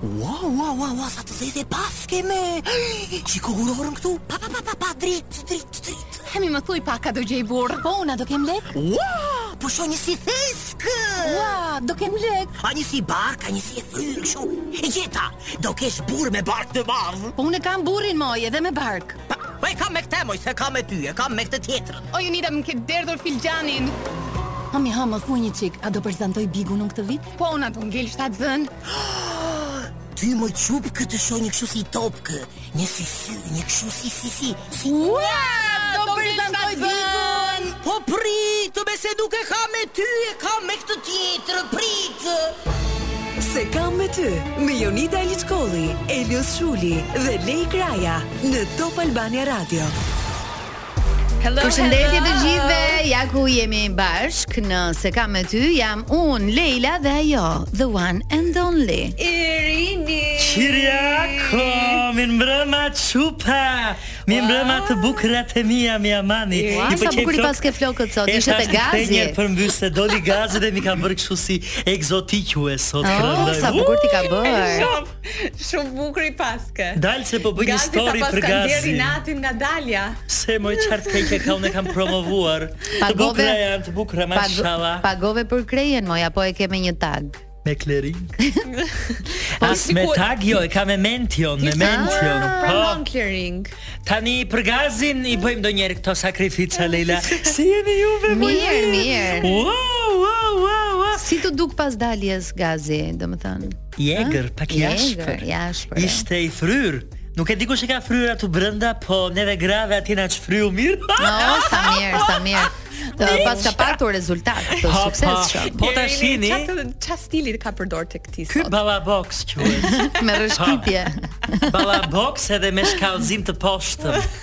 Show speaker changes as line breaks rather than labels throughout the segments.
Wow, wow, wow, wow, sa të zezë e paske moj Qirjako kurorën këtu, pa, pa, pa, pa, pa, drit, drit, drit
Hë mi më thuj pak a do gjej burrë, po unë a do kem lek
Wow, po shoh një si thes
Wow, do kem lek
Ja një si bark, ja një si e thyrë këshu E gjeta, do kesh burrë me bark të madh
Po unë e kam burrin moj edhe me bark
Pa, po e kam me këtë moj, s'e kam me ty, e kam me këtë tjetrën
O Jonida më ke derdhur filxhanin. Hë mi hë më thuaj një çikë, a do prezantoj Bigun unë këtë vit? Po unë a do ngel shtatzënë.
Ty moj çupë këtu shoh një kështu si topkë, një si sy, një kështu si si si. Si
ua, do prezantoj Bigun.
Po prit, të besoj nuk e kam me ty, e kam me këtë tjetrën, prit.
S'e kam me ty, me Jonida Liçkolli, Elios Shuli dhe Lej Kraja në Top Albania Radio.
Hello,
Përshëndetje të gjithëve. Ja ku jemi bashkë në S'e kam me ty. Jam unë Leila dhe ajo, the one and only.
Irini.
Qirjako, mirëmbrëma çupa. Mirëmbrëma të bukurat e mia, mi amani. Wow,
sa bukur i paske flokët sot. Ishe te Gazi.
Isha një herë përmbys se doli Gazi dhe m'i ka bërë kështu si ekzotike sot.
Oh, sa bukur t'i ka bërë.
Shumë bukur i paske.
Dal se po bëj një story për
Gazin.
Gazi
deri natin nga dalja.
Se më çart ke që kam unë e kam promovuar. Të bukura janë, të bukura mashallah.
Pagove për krehjen moj apo e ke me një tag?
Me klering.
Po,
As me tag jo, e kam me mention, me mention. Ah, po,
me klering.
Tani për Gazin i bëjmë ndonjëherë këto sakrifica Leila. Si jeni ju me më?
Mirë, mirë.
Wow, wow, wow.
Si t'u duk pas daljes Gazi, domethënë?
I
egër,
pak
i
ashpër.
I ashpër. Po.
Ishte i fryrë. Nuk e di kush e ka fryrë aty brenda, po neve grave aty na çfryu mirë.
Ua, sa mirë, sa mirë. Paska patur rezultat të suksesshëm.
Po ta shihni.
Çfarë çfarë stili ka përdor tek ti sot?
Ky balla box quhet.
Me rrëshkitje.
Balla box edhe me shkallëzim të poshtëm.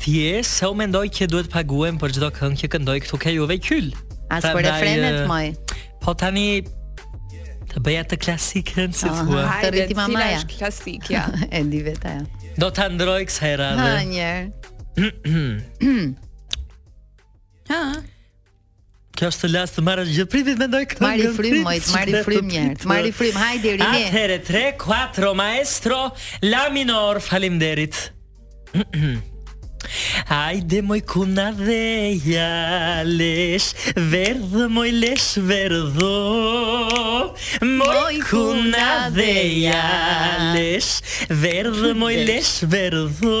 Thjesht
se
unë mendoj që duhet të paguajmë për çdo këngë që këndoj këtu ke ju veç ky.
As për refrenet moj.
Po tani të bëj atë klasiken si thua.
Ah, të rriti mamaja.
Cila është klasikja.
E di vetë.
Do ta ndërroj kësaj radhe.
Hë një.
Ha.
Kjo është që plas të marrë gjithë pritjen me ndonjë
këngë. Marr
frymë,
moj, të marr
frymë
njëherë. Merr frymë, hajde, Irini.
Atëhere, 3, 4, maestro, la minor, faleminderit. Hajde moj kunadhe leshverdhë moj leshverdho. Moj kunadhe leshverdhë moj leshverdho.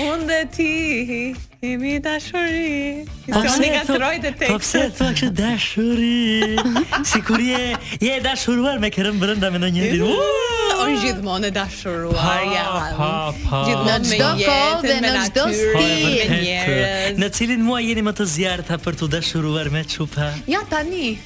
Unë dhe ti Imi, dashuri
Po pse
ne
ka
troj të tekstit
Po pse thua që dashuri Sikur je e dashuruar me kë rrëmë brënda me ndonjë ditë
Unë gjithmonë e dashuruar jam, Gjithmonë me jetën me natyrën
Në cilin muaj jeni më të zjarrta për t'u dashuruar me çupa
Ja tani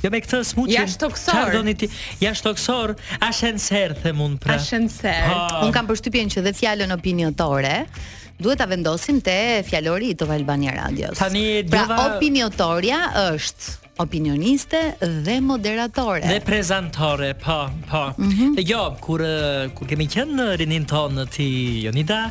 Jo me këtë smuçi.
Jashtëtokësor.
Çfarë doni ti? Jashtëtokësor, ashensor them un pra. Ashensor.
Un kam përshtypjen që dhe fjalën opiniotore duhet ta vendosim te fjalori i Top Albania Radios.
Tani e
pra,
dëgjova...
Pra opiniotorja është opinioniste dhe moderatore.
Dhe prezantore, po, po.
Mm
-hmm. Jo, kur kur kemi qenë në rininë tonë ti Jonida,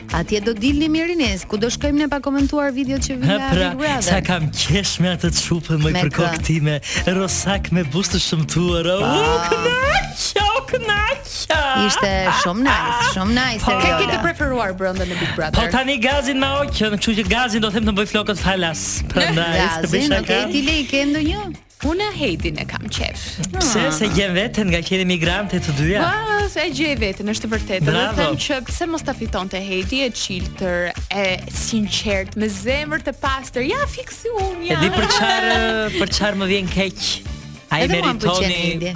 Atje do dilni mirë Ines, ku do shkojmë ne pa komentuar video që
vjen
nga
pra,
Big Brother.
Sa kam qesh me atë çupë
mo
për kokë time rosak me buzë të shëmtuar. U kënaqa, u kënaqa.
Ishte shumë nice, shumë nice.
Po,
kë ke të preferuar brenda në Big Brother?
Po tani Gazin meqë, kështu që Gazin do them të më bëjë flokët falas. Prandaj,
Gazin, okay, ti Leila ke ndonjë?
Unë Heidin e kam qef.
Pse, se e gjen veten ngaqë jeni emigrante të dyja?
Po, se e gjej veten, është e vërtetë.
Dhe
them që pse mos ta fitonte Heidi e çiltër, e sinqertë, me zemër të pastër. Ja fiks si
unë.
Ja.
E di për çfarë, për çfarë më vjen keq. Ai meritoni.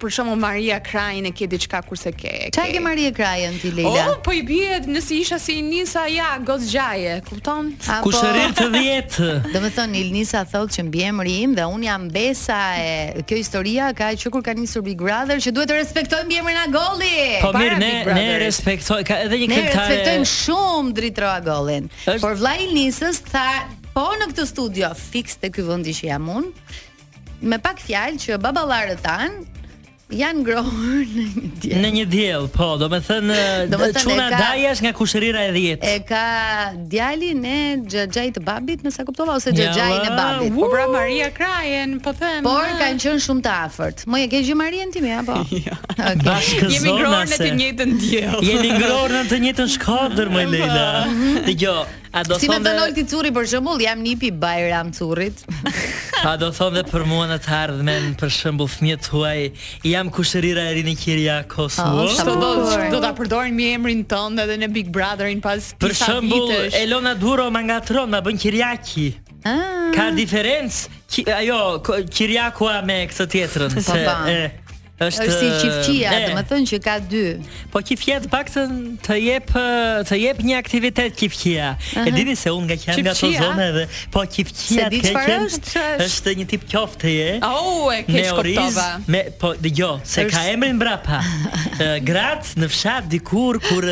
Për
shembull
Maria
Krajin e ke diçka kur
s'e
ke. E
çfarë
e
ke
Maria Krajën ti Leila?
Oh, po i bie nëse isha si Ilnisa jam goxha, kupton?
Apo...
Kushëri të dhjetë?
Domethënë, Ilnisa thotë që mbiemri im dhe unë jam besa e... Kjo historia ka që kur ka nisur Big Brother që duhet të respektojmë mbiemrin Agolli!
Po mirë, ne, ne respektojmë, ka edhe një këngëtare...
Ne respektojmë shumë Dritëro Agollin. Por vllai i Ilnisës tha, po në këtë studio, fiks te ky vëndi që jam unë, Me pak fjalë që baballarët tanë janë ngrohur në një diell.
Në një diell, po,
domethënë, domethënë,
çuna
ka,
daja është nga kushërira e dhjetë.
E ka djalin e xhaxhait të babit, mesa kuptova, ose xhaxhain e babit.
Po pra Maria Krajën, po them.
Por, kanë qënë shumë të afërt. Mo, e ke gjë Marien ti mi, apo? Ja. Okay.
Bashkë
Jemi ngrohur në të njëjtin diell.
Jemi ngrohur në të njëjtën Shkodër, me Leila. Dëgjo, A do
Si më
thonë
thënë dhe Olti Curri për shembull, jam nipi i Bajram Currit.
a do thonë dhe për mua në të ardhmen, për shembull fëmijët tuaj, jam kushërira e Rini Kiriakos.
Oh,
Ua!
sa
Çfarë do
bukur.
do ta përdorin mbiemrin tënd edhe në Big Brotherin pas
Për
disa
shembull,
vitesh.
Elona Duro ma ngatërron, ma bën Kiriaki.
Ah.
Ka diferencë ki, ajo ko- Kiriakua me këtë tjetrën, se
Po, po.
e Është
si qifqia, domethënë që ka dy.
Po qifqia të paktën të jep të jep një aktivitet qifqia. Uh -huh. E dini se unë nga që jam nga ato zona edhe po qifqia të ke
është,
është një tip qofteje.
Oh, e
ke
shkoptova.
More po dëgjo, se
është...
ka emrin mbrapa. Grat në fshat dikur kur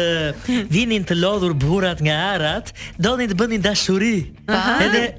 vinin të lodhur burrat nga arat, donin të bënin dashuri.
Uh
-huh. Edhe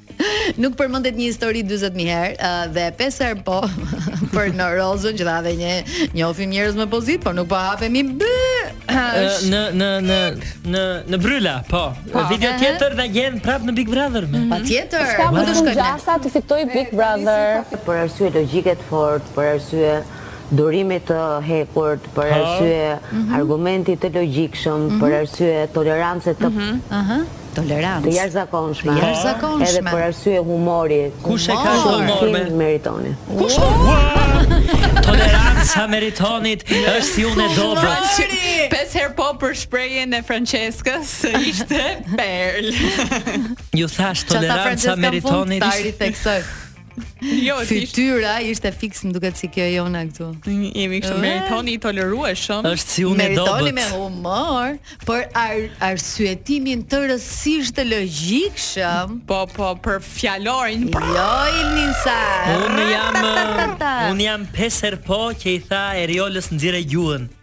Nuk përmend një histori 40 mijë herë uh, dhe pesë herë po për Rozën që tha dhe ne njofim njerëz me pozitë, por nuk po hapemi.
Në në në në në Bryla, po. te
video
tjetër na gjen prap në Big Brother. Mm
-hmm.
Patjetër.
S'ka
më të
shkojë.
Gjasa të fitojë Big Brother.
Për arsye logjikës të fortë, për arsye durimit të hekurt, për arsye mhm. argumentit të logjikshëm, mhm. për arsye tolerancës të,
mhm. Tolerancë.
Të jashtëzakonshme.
Të jashtëzakonshme.
Edhe për arsye humori.
Kush e ka
këtë
humor me?
Shumë Meritoni.
Kush? Toleranca e Meritonit është si unë e dobët.
Pesë herë po për shprehjen e Franceskës së ishte perlë.
Ju
thashë
toleranca
e Meritonit. Çfarë
Franceskë?
Ta ritheksoj.
Jo,
fytyra ishte fiks më duket si kjo e jona këtu.
Jemi kështu Meritoni i tolerueshëm.
Është si unë e dobët.
Meritoni me humor, por ar arsyetimin tërësisht të logjikshëm.
Po, po, për fjalorin.
Jo, Ilnisa.
Unë jam unë jam pesë herë po që i tha Eriolës nxirre gjuhën.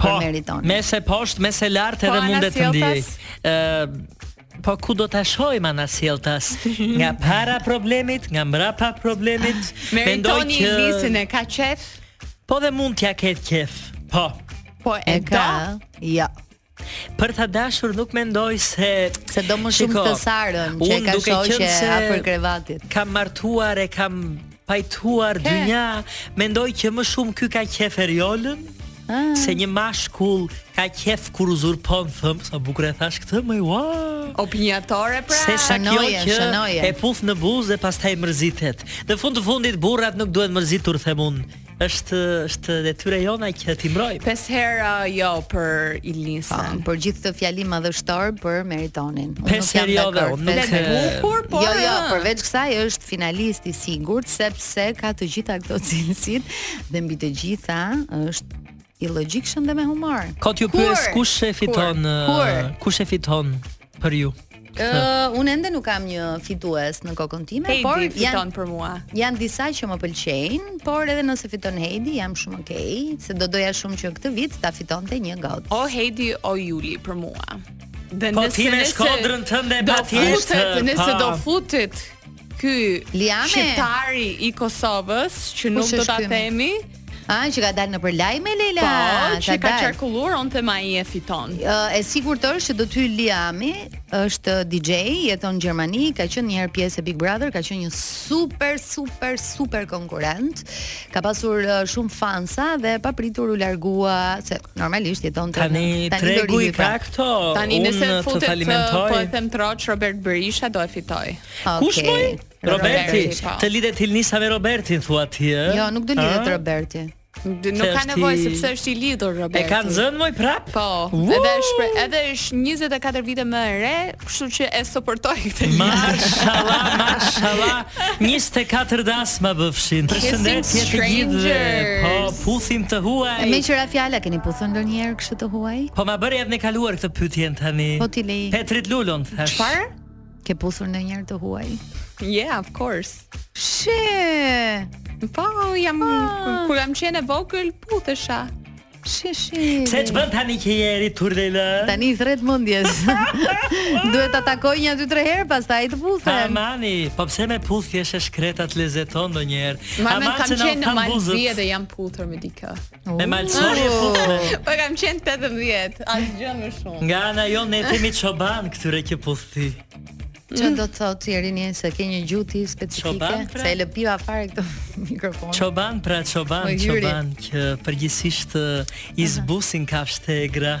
Po,
Meriton.
Nga se poshtë, nga se
lart
edhe
po,
mundet të
ndiej.
Ë Po ku do ta shohim anasjelltas? Nga para problemit, nga mbrapa problemit,
mendoj
që
Meritoni Nisën e ka qef.
Po dhe mund t'ia ketë qef. Po.
Po e,
e ka. Jo. Ja.
Për ta dashur nuk mendoj se
se do më shumë te Sarën që e ka shoqe afër krevatit.
Kam martuar e kam Pajtuar dynja, mendoj që më shumë ky ka qef Eriolën,
ah.
se një mashkull ka qef kur uzurpohet them, sa bukur e thashë këtë, mua.
Opiniatore pra.
Sesa kjo që
shënoje.
e puth në buzë dhe pastaj mërzitet. Në fund të fundit burrat nuk duhet mërzitur them unë. është është detyra jona që t'i mbrojmë.
Pesë herë jo për
Ilnisën.
Po,
për gjithë këtë fjalim madhështor për Meritonin.
Pesë herë jo dhe unë nuk e
bukur, por
jo jo, përveç kësaj është finalist i sigurt sepse ka të gjitha këto cilësitë dhe mbi të gjitha është i logjikshëm dhe me humor.
Kot
ju
pyes kush e fiton? Kush e fiton për ju?
Uh, unë ende nuk kam një fitues në kokën time,
Heidi
por
fiton
janë,
për mua.
Janë disa që më pëlqejnë, por edhe nëse fiton Heidi, jam shumë okay, se do doja shumë që këtë vit ta fitonte një gocë.
O Heidi o Juli për mua. Dhe
po ti me Shkodrën tënde patjetër.
Nëse do futit ky
Liame.
shqiptari i Kosovës që nuk do ta themi.
Ah, që ka dalë nëpër lajme Leila.
Po, që ka qarkulluar unë them ai e fiton.
Uh, e sigurt është që do jetë Liami është DJ, jeton në Gjermani, ka qenë një herë pjesë e Big Brother, ka qenë një super super super konkurrent. Ka pasur uh, shumë fansa dhe papritur u largua se normalisht jeton te
tani tregu i
pra.
ka këto.
Tani nëse futet, po e them troç Robert Berisha do e fitojë.
Okay.
Kush
më? Roberti,
po.
të lidhet Ilnisa me Robertin thua ti, ë?
Jo, nuk do lidhet Roberti.
Nuk ka nevojë sepse është i lidhur Roberti.
E kanë zënë moj prap?
Po. Edhe është edhe është 24 vite më e re, kështu që e suportoj këtë.
Mashallah, mashallah. 24 dasma bëfshin. Përshëndetje të gjithëve. Po, puthim të huaj.
Me që ra fjala keni puthur ndonjëherë kështu të huaj?
Po ma bëri javën e kaluar këtë pyetje tani.
Po ti lej.
Petrit Lulon thashë.
Çfarë?
Ke puthur ndonjëherë të huaj?
Yeah, of course.
She.
Po, jam ah. kur kam qenë e vogël puthesha.
Shi shi.
S'e të bën tani që je i turdhëna?
Tani i thërret mendjes. Duhet ta takoj një dy tre herë pastaj të puthem.
Amani, po pse me puthje është shkreta të lezeton ndonjëherë? Amani
kam qenë në
Mal
të
Zi
dhe jam puthur me dikë.
Me malësor je puthur.
Po kam qenë 18, asgjë më shumë.
Nga ana jonë ne themi çoban këtyre që puth
ti. Ça do të thotë Jerini se ke një gjuhë ti
specifike, pra?
se e lëpiva fare këtë mikrofon.
Çoban pra çoban, çoban që përgjithësisht i zbusin kafshët e
egra.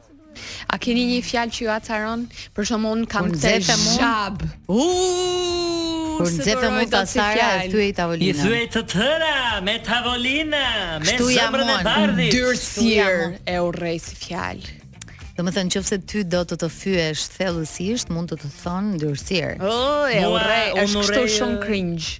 A keni një fjalë që ju acaron? Për shembull, unë kam këtë
të mund.
Shab. Uuu,
Kur
nxehet
mund ta Sara e thyej tavolinën.
I thyej të tëra me tavolina, me zemrën e Bardhit.
Ndyrësirë e urrej si fjalë.
Domethënë, qoftë se ty do të të fyesh thellësisht, mund të të thonë ndyrësirë.
Oh, e urrej, është kështu shumë cringe.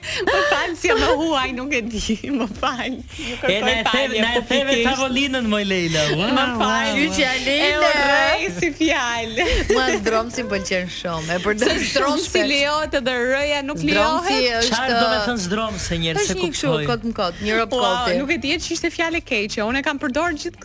Më fal si më huaj nuk e di, më fal. Edhe
e
them,
na e theve
po
tavolinën moj Leila.
Më fal.
Gjyqja
Leila.
E urrej si fjalë.
Mua zdrom më pëlqen shumë. E përdor
shumë. Zdrom s'lejohet edhe rëja nuk lejohet.
Çfarë do të thotë zdrom se njerëzit s'e kuptojnë.
Është një kështu kot në kot, një rob koti.
Nuk e dija që ishte fjalë e keqe. Unë e kam përdor gjithë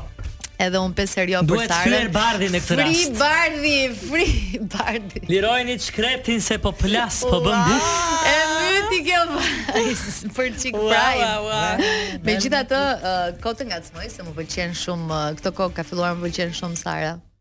Edhe unë po serioz për
Duhet
Sarën.
Duhet Bardhi në këtë rast.
Free Bardhi, free Bardhi.
Lirojeni shkretin se po plas, po bën buf.
E mbyti kjo për
çdo
prime. Megjithatë, uh, kot ngacmoj se më pëlqen shumë uh, këto kohë ka filluar më pëlqen shumë Sara.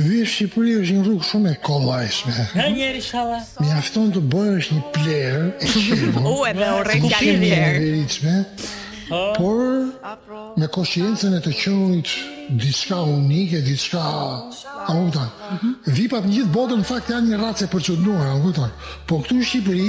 VIP në Shqipëri
është një rrugë shumë e kollajshme.
Ha një herë shalla.
Mjafton të bëhesh një plerë e qenë.
O, e dhe o
rejtë ka
një
plerë. Por, me koshiencën e të qënit, diçka unike, diçka... A më kupton? Mhm. Vipat në gjithë botën, në fakt, janë një racë e përqëndruar, a më kupton? Po këtu në Shqipëri,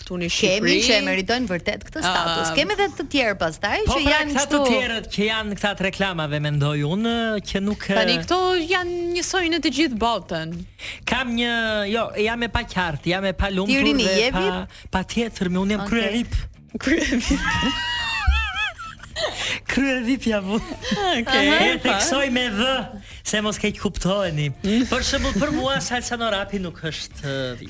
Këtu në Shqipëri.
Kemi që e meritojnë vërtet këtë status.
Uh,
Kemi edhe të tjerë pastaj
po
që
pra,
janë
këta të tjerët që janë këta të reklamave mendoj unë që nuk
Tani këto janë njësoj në të gjithë botën.
Kam një, jo, jam e paqartë, jam e palumtur Irini,
ti je VIP?
pa patjetër, moj unë jam
okay.
krye VIP. Krye VIP. krye VIP jam unë.
Okej.
Okay, Theksoj me V se mos keqkuptoheni. Mm. Për shembull për mua Salsano Rrapi nuk është uh,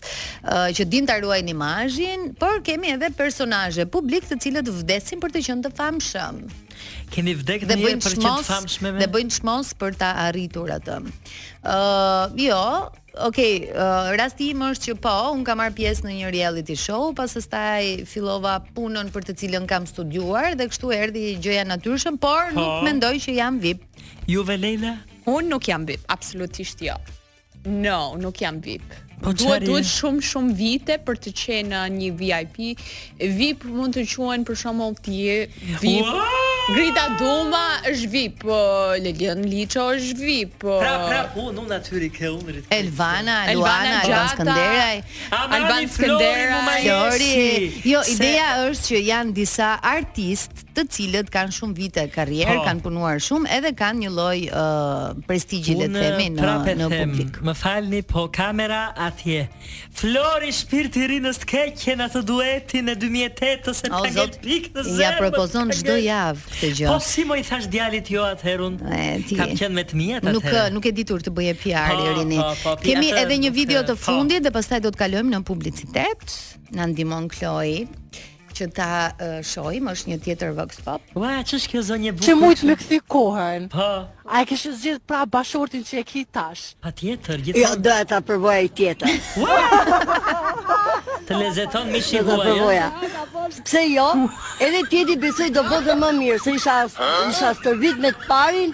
uh, që
din ta ruajnë imazhin, por kemi edhe personazhe publik të cilët vdesin për të qenë të famshëm.
Kemi
vdekur
për të
qenë
të famshëm.
Dhe bëjnë çmos për ta arritur atë. Ë, uh, jo, Ok, uh, rasti im është që po, unë kam marrë pjesë në një reality show, pastaj fillova punën për të cilën kam studiuar dhe kështu erdhi gjëja natyrshëm, por
po.
nuk mendoj që jam VIP.
Ju Leila?
Unë nuk jam VIP, absolutisht jo. No, nuk jam VIP.
Po
duhet duhet shumë shumë vite për të qenë një VIP. VIP mund të quhen për shembull ti VIP.
Wow!
Grida Duma është VIP, po Ledion Liço është VIP. Po.
Pra, pra, unë unë aty jam unë
rritë.
Elvana,
Luana, Alban Skënderaj.
Alban Skënderaj.
Flori. Jo, ideja është që janë disa artistë të cilët kanë shumë vite karrierë,
po.
kanë punuar shumë, edhe kanë një lloj ë uh, prestigji le të themi në në publik.
Më falni, po kamera atje. Flori shpirti i Rinës të kam në atë duetin e 2008-ës
më
ka mbetë pikë në zemër.
Ja propozon çdo javë këtë gjë.
Po si më i thashë djalit jo atëherë
unë?
Kam qenë me të mia atëherë.
Nuk nuk ke ditur të bëje PR
po,
Irini.
Po, po,
Kemi edhe një video të fundit dhe pastaj do të kalojmë në publicitet. Na ndihmon Kloi. që ta uh, shohim është një tjetër Vox Pop.
Ua, ç'është kjo zonjë e bukur?
Me mujt me kthy kohën.
Po.
A e kish zgjidh prapë bashkëshortin që e ki tash?
Patjetër, gjithmonë.
Jo, do ta provoja një tjetër.
Të lezeton mishi
i
huaj, jo?
Pse jo? Edhe tjetri besoj do bëhej edhe më mirë, se isha, isha stërvit me të parin,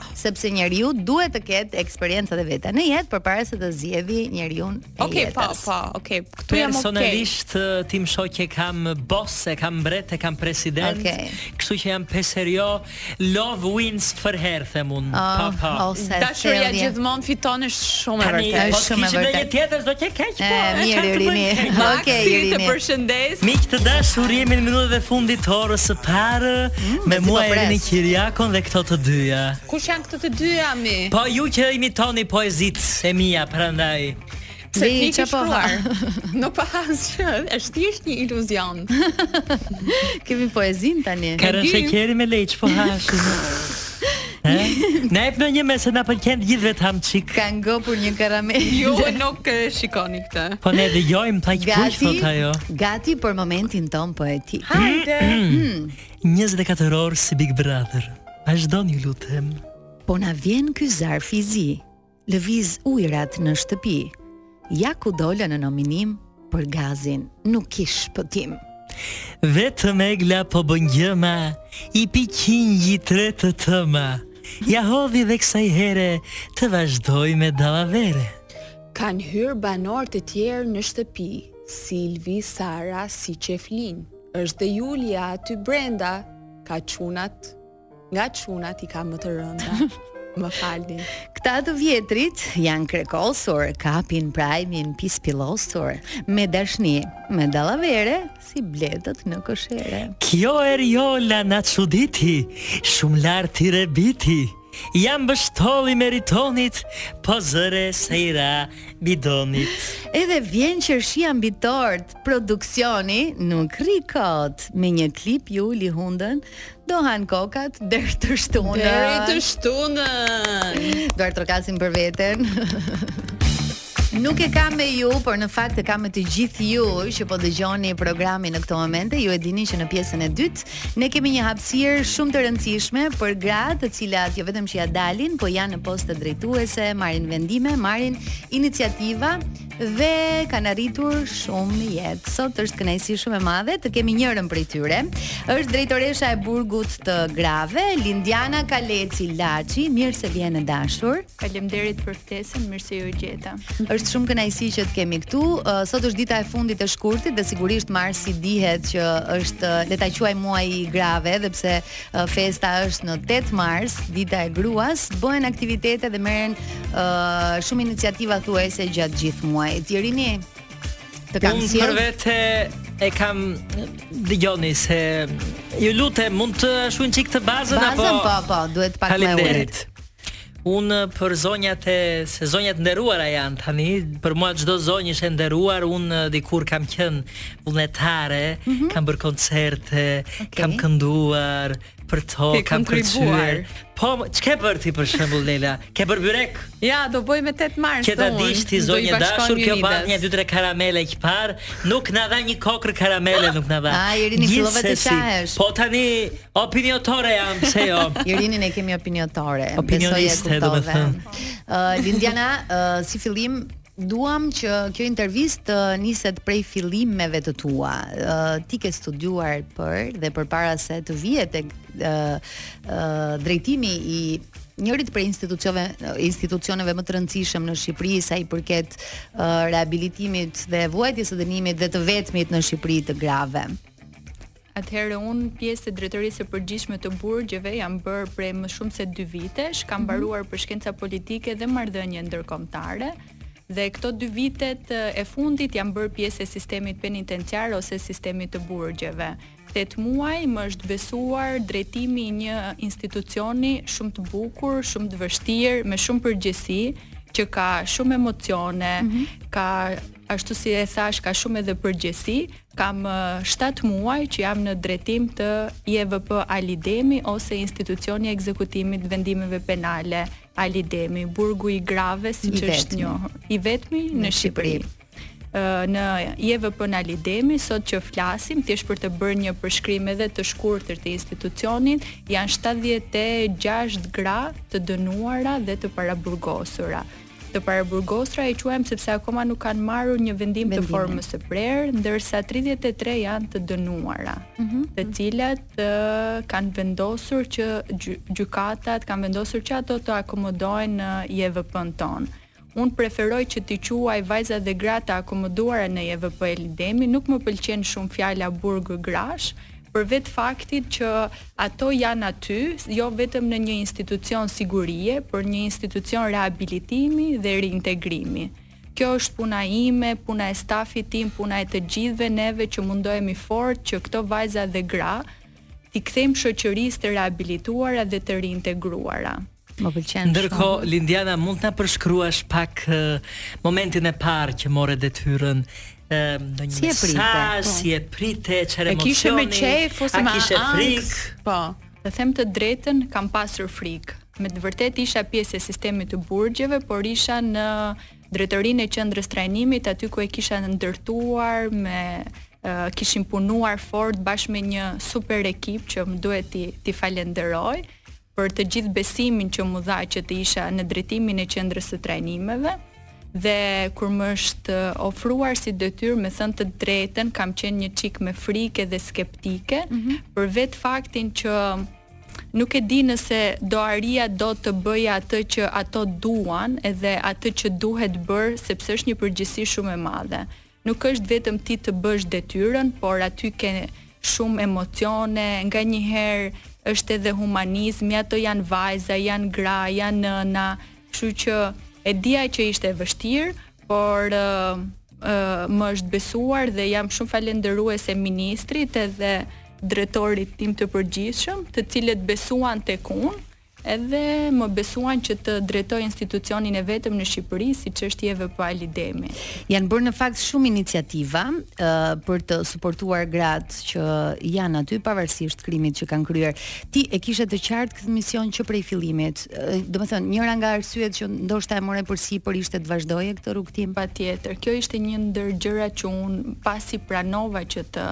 sepse njeriu duhet të ketë eksperiencat e veta në jetë përpara se të zgjedhë njeriun e okay, jetës.
Okej, po, po, okej. Okay. Këtu jam okay.
Personalisht tim shoq e kam boss, e kam mbret, e kam president.
Okay.
Kështu që jam pesë herë jo, love wins forever them unë.
Oh,
pa, pa.
Oh,
Dashuria gjithmonë fiton është shumë e vërtetë.
Është shumë e
vërtetë. Një tjetër do të ishte keq po.
Mirë, Irini. Okej,
Irini. Të përshëndes.
Miq të dashur, jemi në minutat e fundit të orës së parë. Me mua Irini Qirjakon dhe këto të dyja.
Kush janë këto të dyja moj?
Po ju që imitoni poezitë e mia prandaj.
Se ti ke shkruar. Nuk pa asgjë, është thjesht një iluzion.
Kemi poezinë tani.
Ka rënë shekeri me le ç'po hash. Na jepni një se na pëlqen të gjithëve të hamë çik.
Kam ngopur një karamel.
Jo, nuk e shikoni këtë.
Po ne dëgjojmë pa ç'thotë ajo.
Gati për momentin tonë poetik.
Hajde.
24 hmm. orë si Big Brother. Vazhdoni ju lutem?
Po na vjen ky zarf i zi. Lëviz ujërat në shtëpi. Ja ku dola në nominim për gazin. Nuk kish shpëtim.
Vetëm Egla po bën gjëma, i piu qingji tre të ëma. Ia hodhi dhe kësaj here të vazhdojë me dallavere.
Kanë hyrë banorë të tjerë në shtëpi, Silvi, Sara, si Çeflin. Është dhe Julia aty brenda, ka çunat Nga çunat i ka më të rënda. Më falni.
Këta të vjetrit janë krekosur, kapin prajmin pispillosur, me dashni, me dallavere, si bletët në koshere.
Kjo Eriola na çuditi, shumë lart e rrëmbiti. Ia mbështolli Meritonit, po zëre se i ra bidonit.
Edhe vjen qershia mbi tortë, Produksioni nuk rri kot, me një klip iu uli hundën, do han kokat deri të shtunën.
Deri të shtunën.
Duartrokasim për veten. Nuk e kam me ju, por në fakt e kam me të gjithë ju që po dëgjoni programin në këto momente. Ju e dini që në pjesën e dytë ne kemi një hapësirë shumë të rëndësishme për gratë, të cilat jo vetëm që ia dalin, po janë në poste drejtuese, marrin vendime, marrin iniciativa dhe kanë arritur shumë në jetë. Sot është kënaqësi shumë e madhe të kemi njërën prej tyre. Është drejtoresha e burgut të grave, Lindiana Kaleci Laçi, mirë se vjen e dashur.
Faleminderit për ftesën, mirë se ju gjeta.
Është shumë kënaqësi që të kemi këtu. Sot është dita e fundit e shkurtit dhe sigurisht marsi dihet që është le ta quaj muaji i grave, edhe pse Festa është në 8 mars, dita e gruas, bëhen aktivitete dhe merren uh, shumë iniciativa thuajse gjatë gjithë muajit. Erini, të kam sjellë.
Unë për vete e kam dëgjoni se ju lutem mund të shuani çik këtë bazën,
bazën
apo Bazën
po po, duhet pak më ulët.
Unë për zonjat e se zonja të nderuara janë tani, për mua çdo zonjë është e nderuar. Unë dikur kam qenë vullnetare,
mm -hmm.
kam bërë koncerte, okay. kam kënduar për to,
Ke
kam kërcyer. Po, ç'ke bërë ti për shembull Lela? Ke bërë byrek?
Ja, do bëj me 8 mars.
Që ta dish ti zonjë
e
dashur, kjo
pat
një dy tre karamele që parë, nuk na dha një kokërr karamele, nuk na dha.
Erini fillove të qahesh.
Po tani Opiniotore jam, pse jo?
Irinin e kemi opiniotore.
Opinioniste, do me thënë.
Uh, Lindiana, uh, si fillim, duam që kjo intervistë të niset prej fillimeve të tua. Uh, ti ke studiuar për dhe përpara se të vijmë tek uh, uh, drejtimi i njërit prej institucioneve institucioneve më të rëndësishëm në Shqipëri sa i përket uh, rehabilitimit dhe vuajtjes së dënimit dhe të vetmit në Shqipëri të grave.
Atëherë unë pjesë e Drejtorisë së Përgjithshme të Burgjeve jam bërë prej më shumë se dy vitesh, kam mhm. mbaruar mm -hmm. për shkenca politike dhe marrëdhënie ndërkombëtare dhe këto dy vitet e fundit jam bërë pjesë e sistemit penitenciar ose sistemit të burgjeve. 8 muaj më është besuar drejtimi i një institucioni shumë të bukur, shumë të vështirë, me shumë përgjegjësi, që ka shumë emocione, mm -hmm. ka ashtu si e thashë, ka shumë edhe përgjegjësi, Kam shtatë muaj që jam në drejtim të IEVP Ali Demi ose Institucioni i Ekzekutimit të Vendimeve Penale Ali Demi, burgu i grave siç është njohur, i vetmi në Shqipëri. Në IEVP Ali Demi sot që flasim thjesht për të bërë një përshkrim edhe të shkurtër të institucionit, janë 76 gra të dënuara dhe të paraburgosura. Të paraburgosura i quajmë sepse akoma nuk kanë marrë një vendim të formës së prerë, ndërsa 33 janë të dënuara, mm -hmm. të cilat kanë vendosur që gjykatat kanë vendosur që ato të akomodohen në IEVP-në tonë. Unë preferoj që t'i quaj vajza dhe gra të akomoduara në IEVP Ali Demi, nuk më pëlqen shumë fjala burg grash, për vetë faktin që ato janë aty jo vetëm në një institucion sigurie, por një institucion rehabilitimi dhe reintegrimi. Kjo është puna ime, puna e stafit tim, puna e të gjithëve neve që mundohemi fort që këto vajza dhe gra t'i kthejmë shoqërisë të rehabilituara dhe të reintegruara.
Më pëlqen.
Ndërkohë Lindiana mund të na përshkruash pak uh, momentin e parë që more detyrën ndonjë si e prite, mesazh, po. si e prite, çfarë emocioni,
e kishe me qejf, ose e
kishe frikë.
Po,
të them të drejtën, kam pasur frikë. Me të vërtetë isha pjesë e sistemit të burgjeve, por isha në drejtorinë e qendrës së trajnimit, aty ku e kisha ndërtuar me kishim punuar fort bashkë me një super ekip që më duhet t'i t'i falenderoj për të gjithë besimin që m'u dha që të isha në drejtimin e qendrës së trajnimeve dhe kur më është ofruar si detyrë me thënë të drejtën kam qenë një çik me frikë dhe skeptike mm -hmm. për vetë faktin që nuk e di nëse do arrija do të bëja atë që ato duan edhe atë që duhet bërë sepse është një përgjegjësi shumë e madhe Nuk është vetëm ti të bësh detyrën, por aty ke shumë emocione, nganjëherë është edhe humanizmi, ato janë vajza, janë gra, janë nëna, kështu që e dija që ishte e vështirë, por ë, më është besuar dhe jam shumë falënderuese ministrit edhe drejtorit tim të përgjithshëm, të cilët besuan tek unë Edhe më besuan që të drejtoj institucionin e vetëm në Shqipëri, siç është IEVP Ali Demi.
Janë bërë në fakt shumë iniciativa për të suportuar gratë që janë aty pavarësisht krimit që kanë kryer. Ti e kishe të qartë këtë mision që prej fillimit. Domethënë, njëra nga arsyet që ndoshta e more përsipër ishte të vazhdoje këtë
rrugëtim. Patjetër, kjo ishte një ndër gjërat që unë pasi pranova që të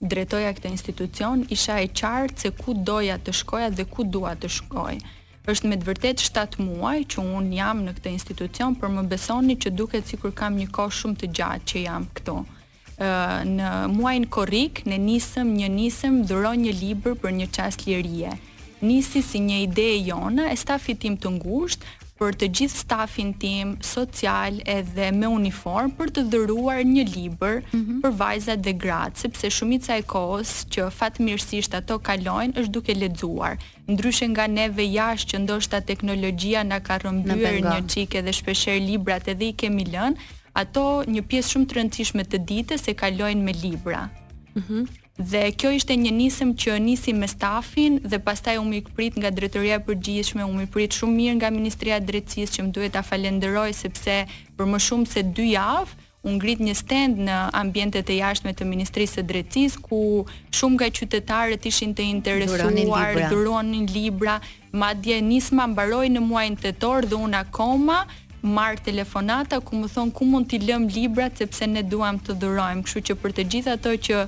drejtoja këtë institucion, isha e qartë se ku doja të shkoja dhe ku dua të shkoj. Është me të vërtetë 7 muaj që unë jam në këtë institucion, por më besoni që duket sikur kam një kohë shumë të gjatë që jam këtu. Ë në muajin korrik ne nisëm një nismë dhuro një libër për një çast lirie. Nisi si një ide e jona e stafit tim të ngushtë për të gjithë stafin tim social edhe me uniformë për të dhuruar një libër mhm për vajzat dhe gratë, sepse shumica e kohës që fatmirësisht ato kalojnë është duke lexuar. Ndryshe nga neve jashtë që ndoshta teknologjia na ka rrëmbyer një çikë edhe shpeshherë librat edhe i kemi lënë, ato një pjesë shumë të rëndësishme të ditës e kalojnë me libra. Mhm. Dhe kjo ishte një nismë që nisi me stafin dhe pastaj u mikprit nga Drejtoria e Përgjithshme, u mikprit shumë mirë nga Ministria e Drejtësisë që më duhet ta falënderoj sepse për më shumë se dy javë u ngrit një stendë në ambientet e jashtme të Ministrisë së Drejtësisë ku shumë nga qytetarët ishin të interesuar, dhuronin libra, Madje nisma mbaroi në muajin tetor dhe unë akoma marr telefonata ku më thonë ku mund t'i lëmë librat sepse ne duam të dhurojmë, kështu që për të gjithë ato që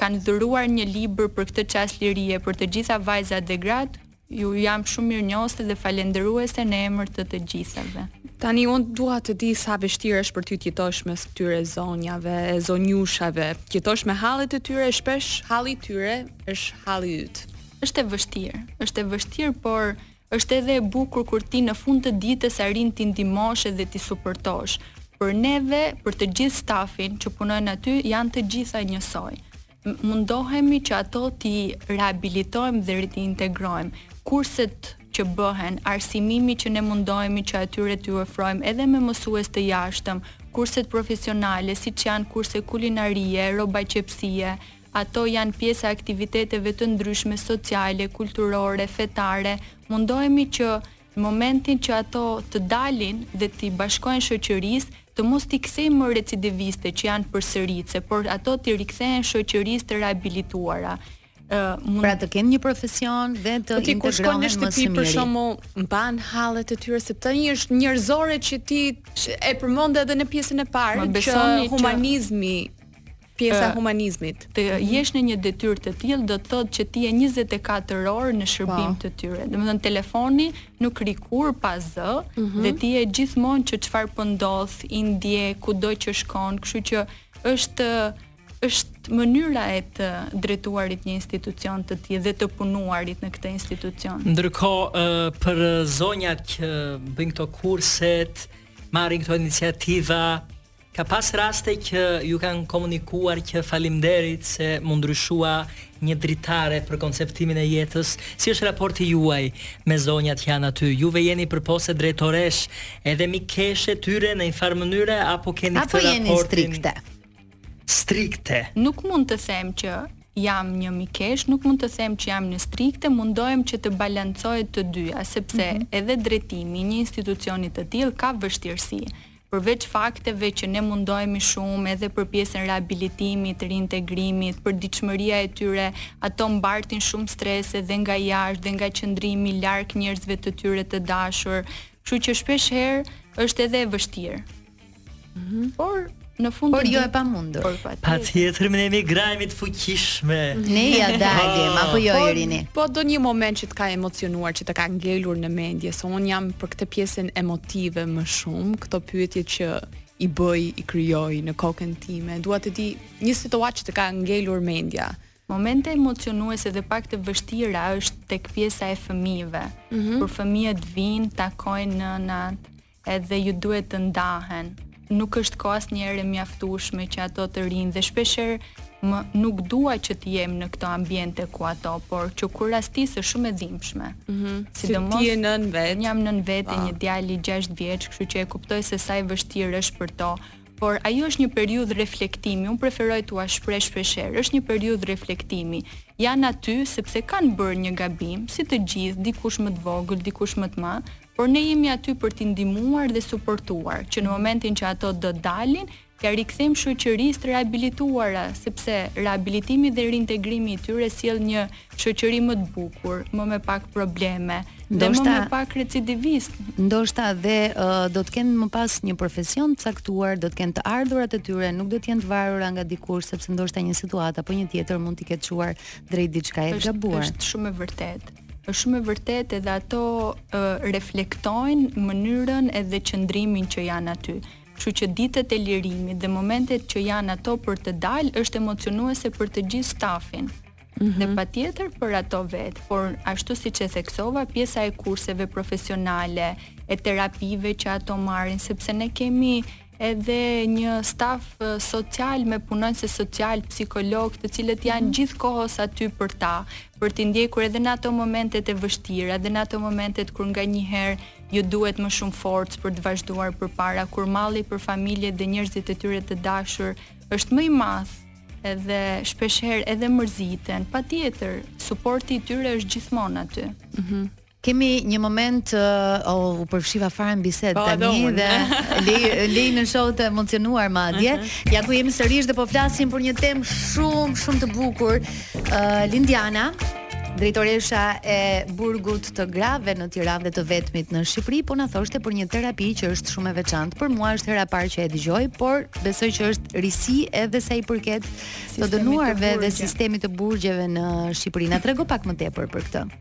kanë dhuruar një libër për këtë çast lirie, për të gjitha vajzat dhe gratë, u jam shumë mirënjohëse dhe falënderuese në emër të të gjithave.
Tani unë dua të di sa vështirë është për ty të jetosh mes këtyre zonjave e zonjushave, të jetosh me hallet e tyre, shpesh halli i tyre është halli yt.
Është e vështirë, është e vështirë, por është edhe e bukur kur ti në fund të ditës arrin t'i ndihmosh dhe t'i suportosh. Për neve, për të gjithë stafin që punojnë aty, janë të gjitha njësoj. Mundohemi që ato t'i rehabilitojmë dhe t'i integrojmë. Kurset që bëhen, arsimimi që ne mundohemi që atyre t'u ofrojmë edhe me mësues të jashtëm, kurset profesionale siç janë kurse kulinarie, rrobaqepësie, Ato janë pjesë e aktiviteteve të ndryshme sociale, kulturore, fetare, mundohemi që në momentin që ato të dalin dhe t'i bashkohen shoqërisë, të mos t'i kthejmë më recidiviste që janë përsëritëse, por ato t'i rikthehen shoqërisë të rehabilituara. Ë
Pra të kenë një profesion dhe të integrohen
po më së miri. Ti kur shkon në shtëpi për shembull, mban hallet e tyre sepse tani është njerëzore që ti e përmende edhe në pjesën e parë që humanizmi pjesa e humanizmit.
Të jesh në një detyrë të tillë do të thotë që ti je 24 orë në shërbim
po.
të tyre. Domethënë telefoni nuk rri kurrë pa zë
mm -hmm.
dhe ti je gjithmonë që çfarë po ndodh, i ndjek kudo që shkon, kështu që është është mënyra e të drejtuarit një institucion të tillë dhe të punuarit në këtë institucion.
Ndërkohë për zonjat që bëjnë këto kurset, marrin këto iniciativa, Ka pas raste që ju kanë komunikuar që faleminderit se m'u ndryshua një dritare për konceptimin e jetës, si është raporti juaj me zonjat që janë aty? Juve jeni përpose drejtoreshë edhe mikeshë e tyre në një farë mënyre apo keni
apo
këtë raportin?
Apo jeni strikte?
Strikte.
Nuk mund të them që jam një mikeshë, nuk mund të them që jam një strikte, mundohemi që të balancohet të dyja, sepse mm -hmm. edhe drejtimi një institucioni të tillë ka vështirësi. Përveç fakteve që ne mundohemi shumë edhe për pjesën e rehabilitimit, riintegrimit, përditshmëria e tyre, ato mbartin shumë strese dhe nga jashtë dhe nga qëndrimi larg njerëzve të tyre të dashur, kështu që shpesh herë është edhe e vështirë. Mm -hmm. Por në fund
por jo e pamundur.
Por patjetër
ne jemi gra të fuqishme.
Ne ia dalim apo jo
po,
Irini.
Po do një moment që të ka emocionuar, që të ka ngelur në mendje, se unë jam për këtë pjesën emotive më shumë, këto pyetje që i bëj, i krijoj në kokën time. Dua të di një situatë që të ka ngelur mendja.
Momente emocionuese dhe pak të vështira është tek pjesa e fëmijëve.
Mm -hmm.
Kur fëmijët vijnë, takojnë nënat, Edhe u duhet të ndahen. Nuk është kohë asnjëherë e mjaftueshme që ato të rrinë dhe shpeshherë më nuk dua që të jem në këto ambiente ku ato, por që kur rastis është shumë e dhimbshme.
Mm -hmm.
Sidomos si
ti je nënë vetë.
Jam nënë vetë
e
një djali 6 vjeç, kështu që e kuptoj se sa e vështirë është për to. Por ajo është një periudhë reflektimi, unë preferoj t'ua shpreh shpeshherë, është një periudhë reflektimi. Janë aty sepse kanë bërë një gabim, si të gjithë, dikush më të vogël, dikush më të madh, por ne jemi aty për t'i ndihmuar dhe suportuar, që në momentin që ato do dalin, t'ia rikthejmë shoqërisë të rehabilituara, sepse rehabilitimi dhe riintegrimi i tyre sjell një shoqëri më të bukur, më me pak probleme, dhe më me pak recidivist.
Ndoshta dhe uh, do të kenë më pas një profesion të caktuar, do të kenë të ardhurat e tyre, nuk do të jenë të varura nga dikush, sepse ndoshta një situatë apo një tjetër mund t'i ketë çuar drejt diçka e gabuar.
Është shumë e vërtetë. Është shumë e vërtetë edhe ato uh, reflektojnë mënyrën edhe qëndrimin që janë aty. Kështu që ditët e lirimit dhe momentet që janë ato për të dalë është emocionuese për të gjithë stafin. Mm -hmm. Dhe patjetër për ato vetë, por ashtu siç e theksova, pjesa e kurseve profesionale, e terapive që ato marrin, sepse ne kemi edhe një staf social me punonjëse sociale, psikolog, të cilët janë mm -hmm. gjithë kohës aty për ta, për t'i ndjekur edhe në ato momentet e vështira, edhe në ato momentet kur nganjëherë ju duhet më shumë forcë për të vazhduar përpara, kur malli për familjet dhe njerëzit e tyre të dashur është më i madh, edhe shpeshherë edhe mërziten, patjetër, suporti i tyre është gjithmonë aty. Mm -hmm.
Kemi një moment oh, u përfshiva fare në bisedë
po,
tani dhe Lein e shoh të emocionuar madje. Ja ku jemi sërish dhe po flasim për një temë shumë shumë të bukur. Uh, Lindiana, drejtoresha e burgut të grave në Tiranë dhe të vetmit në Shqipëri, po na thoshte për një terapi që është shumë e veçantë. Për mua është hera e parë që e dëgjoj, por besoj që është risi edhe sa i përket të dënuarave dhe sistemit të burgjeve në Shqipëri. Na trego pak më tepër për këtë.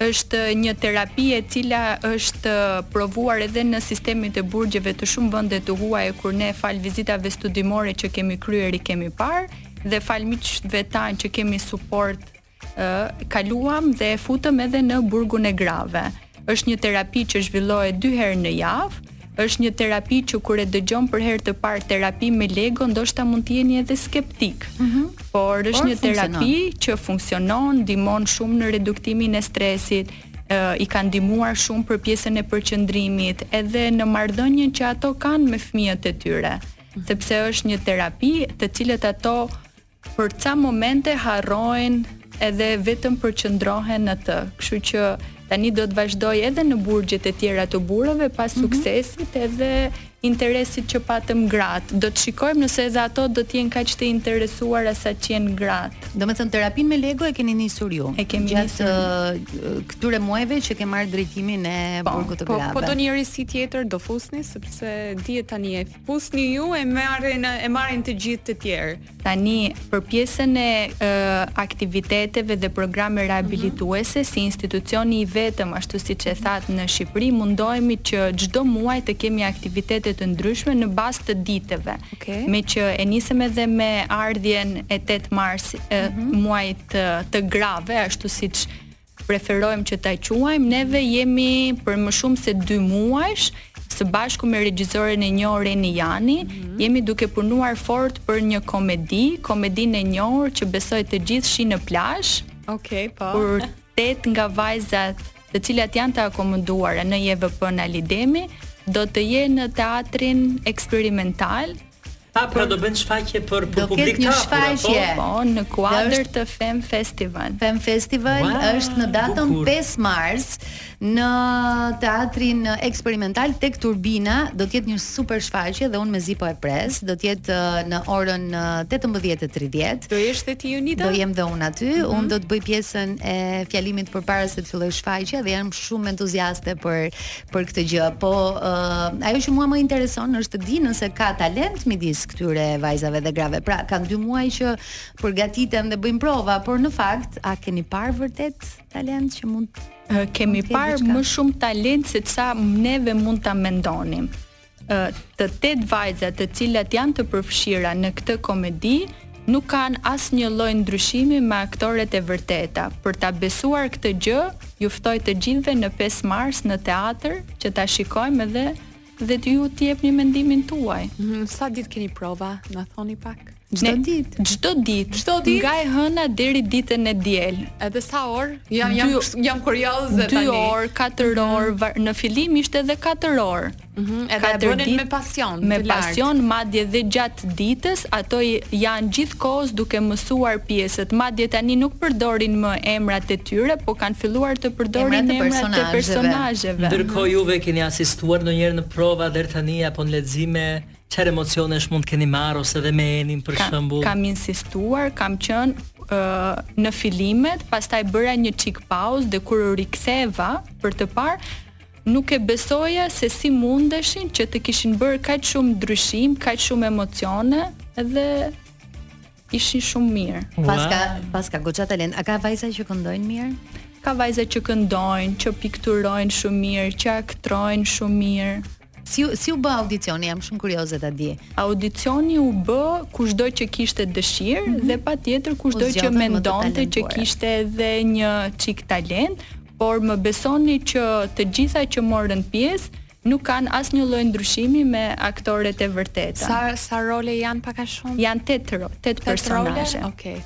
Është
një
terapi e cila është provuar edhe në sistemin e burgjeve të shumë vende të huaja ku ne falë vizitave studimore që kemi kryer i kemi parë dhe falë miqve tanë që kemi suport ë kaluam dhe e futëm edhe në burgun e grave. Është një terapi që zhvillohet dy herë në javë, Është një terapi që kur e dëgjon për herë të parë terapi me Lego, ndoshta mund të jeni edhe skeptik. Mm -hmm.
Por është
një terapi që funksionon, ndihmon shumë në reduktimin e stresit, i ka ndihmuar shumë për pjesën e përqendrimit, edhe në marrëdhënien që ato kanë me fëmijët e tyre, mhm. sepse është një terapi të cilën ato Për ca momente harrojnë edhe vetëm përqendrohen në të. Kështu që tani do të vazhdojë edhe në burgjet e tjera të burrave pas mm -hmm. suksesit edhe interesit që patën gratë. Do të shikojmë nëse edhe ato do të jenë kaq të interesuara sa ç'qenë gratë.
Domethënë terapinë me Lego e keni nisur ju.
E kemi
gjatë këtyre muajve që ke marrë drejtimin e po, burgut të
po,
grave.
Po, po do një risi tjetër do fusni sepse dihet tani e Fusni ju e marrin e marrin të gjithë të tjerë.
Tani për pjesën e e aktiviteteve dhe programe rehabilituese si institucioni i vetëm ashtu siç e thatë në Shqipëri mundohemi që çdo muaj të kemi aktivitete të ndryshme në bazë të ditëve. Okay. Meqë e nisëm edhe me ardhjen e 8 marsit, e, muajit të, të grave ashtu siç Preferojmë që ta quajmë, neve jemi për më shumë se 2 muajsh së bashku me regjisoren e njohur Eni Jani, mm -hmm. jemi duke punuar fort për një komedi, komedinë e njohur që besoj të gjithë Shi në plazh.
Okej, okay, po.
Ku tetë nga vajzat, të cilat janë të akomoduara në IEVP në Ali Demi, do të jenë në teatrin eksperimental,
Ah pra do bëjnë shfaqje për për publik të hapur apo?
Po, në kuadër të Fem Festival.
Fem Festival
wow,
është në datën
bukur.
5 mars në teatrin eksperimental tek Turbina, do të jetë një super shfaqje dhe unë mezi po e pres, do të jetë uh, në orën 18:30.
Uh, do jesh dhe ti Unita?
Do jem dhe unë aty, mm -hmm. unë do të bëj pjesën e fjalimit përpara se të fillojë shfaqja dhe jam shumë entuziaste për për këtë gjë, po uh, ajo që mua më intereson është të di nëse ka talent midis këtyre vajzave dhe grave. Pra, kanë dy muaj që përgatiten dhe bëjnë prova, por në fakt a keni parë vërtet talent që mund...
Kemi parë më shumë talent sesa neve mund ta mendonim. të tetë vajzat të cilat janë të përfshira në këtë komedi nuk kanë asnjë lloj ndryshimi me aktoret e vërteta. Për ta besuar këtë gjë, ju ftoj të gjithëve në 5 mars në teatër që ta shikojmë dhe dhe ju të jepni mendimin tuaj.
Mm, sa ditë keni prova? Na thoni pak.
Çdo ditë. Çdo ditë. Çdo ditë. Nga e hëna deri ditën e diel.
Edhe sa orë? Jam jam jam kurioze tani.
2 orë, 4 mhm. orë, në fillim ishte edhe 4 orë.
Mm -hmm. Edhe e bënin me pasion,
me pasion madje dhe gjatë ditës, ato janë gjithkohës duke mësuar pjesët. Madje tani nuk përdorin më emrat e tyre, po kanë filluar të përdorin
emrat e
personazheve.
Ndërkohë juve keni asistuar ndonjëherë në prova deri tani apo në lexime? Çfarë emocionesh mund të keni marrë ose dhe me Enin për shembull?
Kam insistuar, kam qenë uh, në fillimet, pastaj bëra një çik pauzë dhe kur u riktheva për të parë, nuk e besoja se si mundeshin që të kishin bërë kaq shumë ndryshim, kaq shumë emocione dhe ishin shumë mirë. Wow.
Paska paska goxha talent. A ka vajza që këndojnë mirë?
Ka vajza që këndojnë, që pikturojnë shumë mirë, që aktrojnë shumë mirë.
Si si u bë audicioni? Jam shumë kurioze ta di.
Audicioni u bë kushdo që kishte dëshirë mm -hmm. dhe patjetër kushdo që mendonte që kishte edhe një çik talent, por më besoni që të gjitha që morën pjesë nuk kanë asnjë lloj ndryshimi me aktoret e vërteta.
Sa, sa role janë pak a shumë?
Janë 8 8 personazhe.
Okej.
Okay.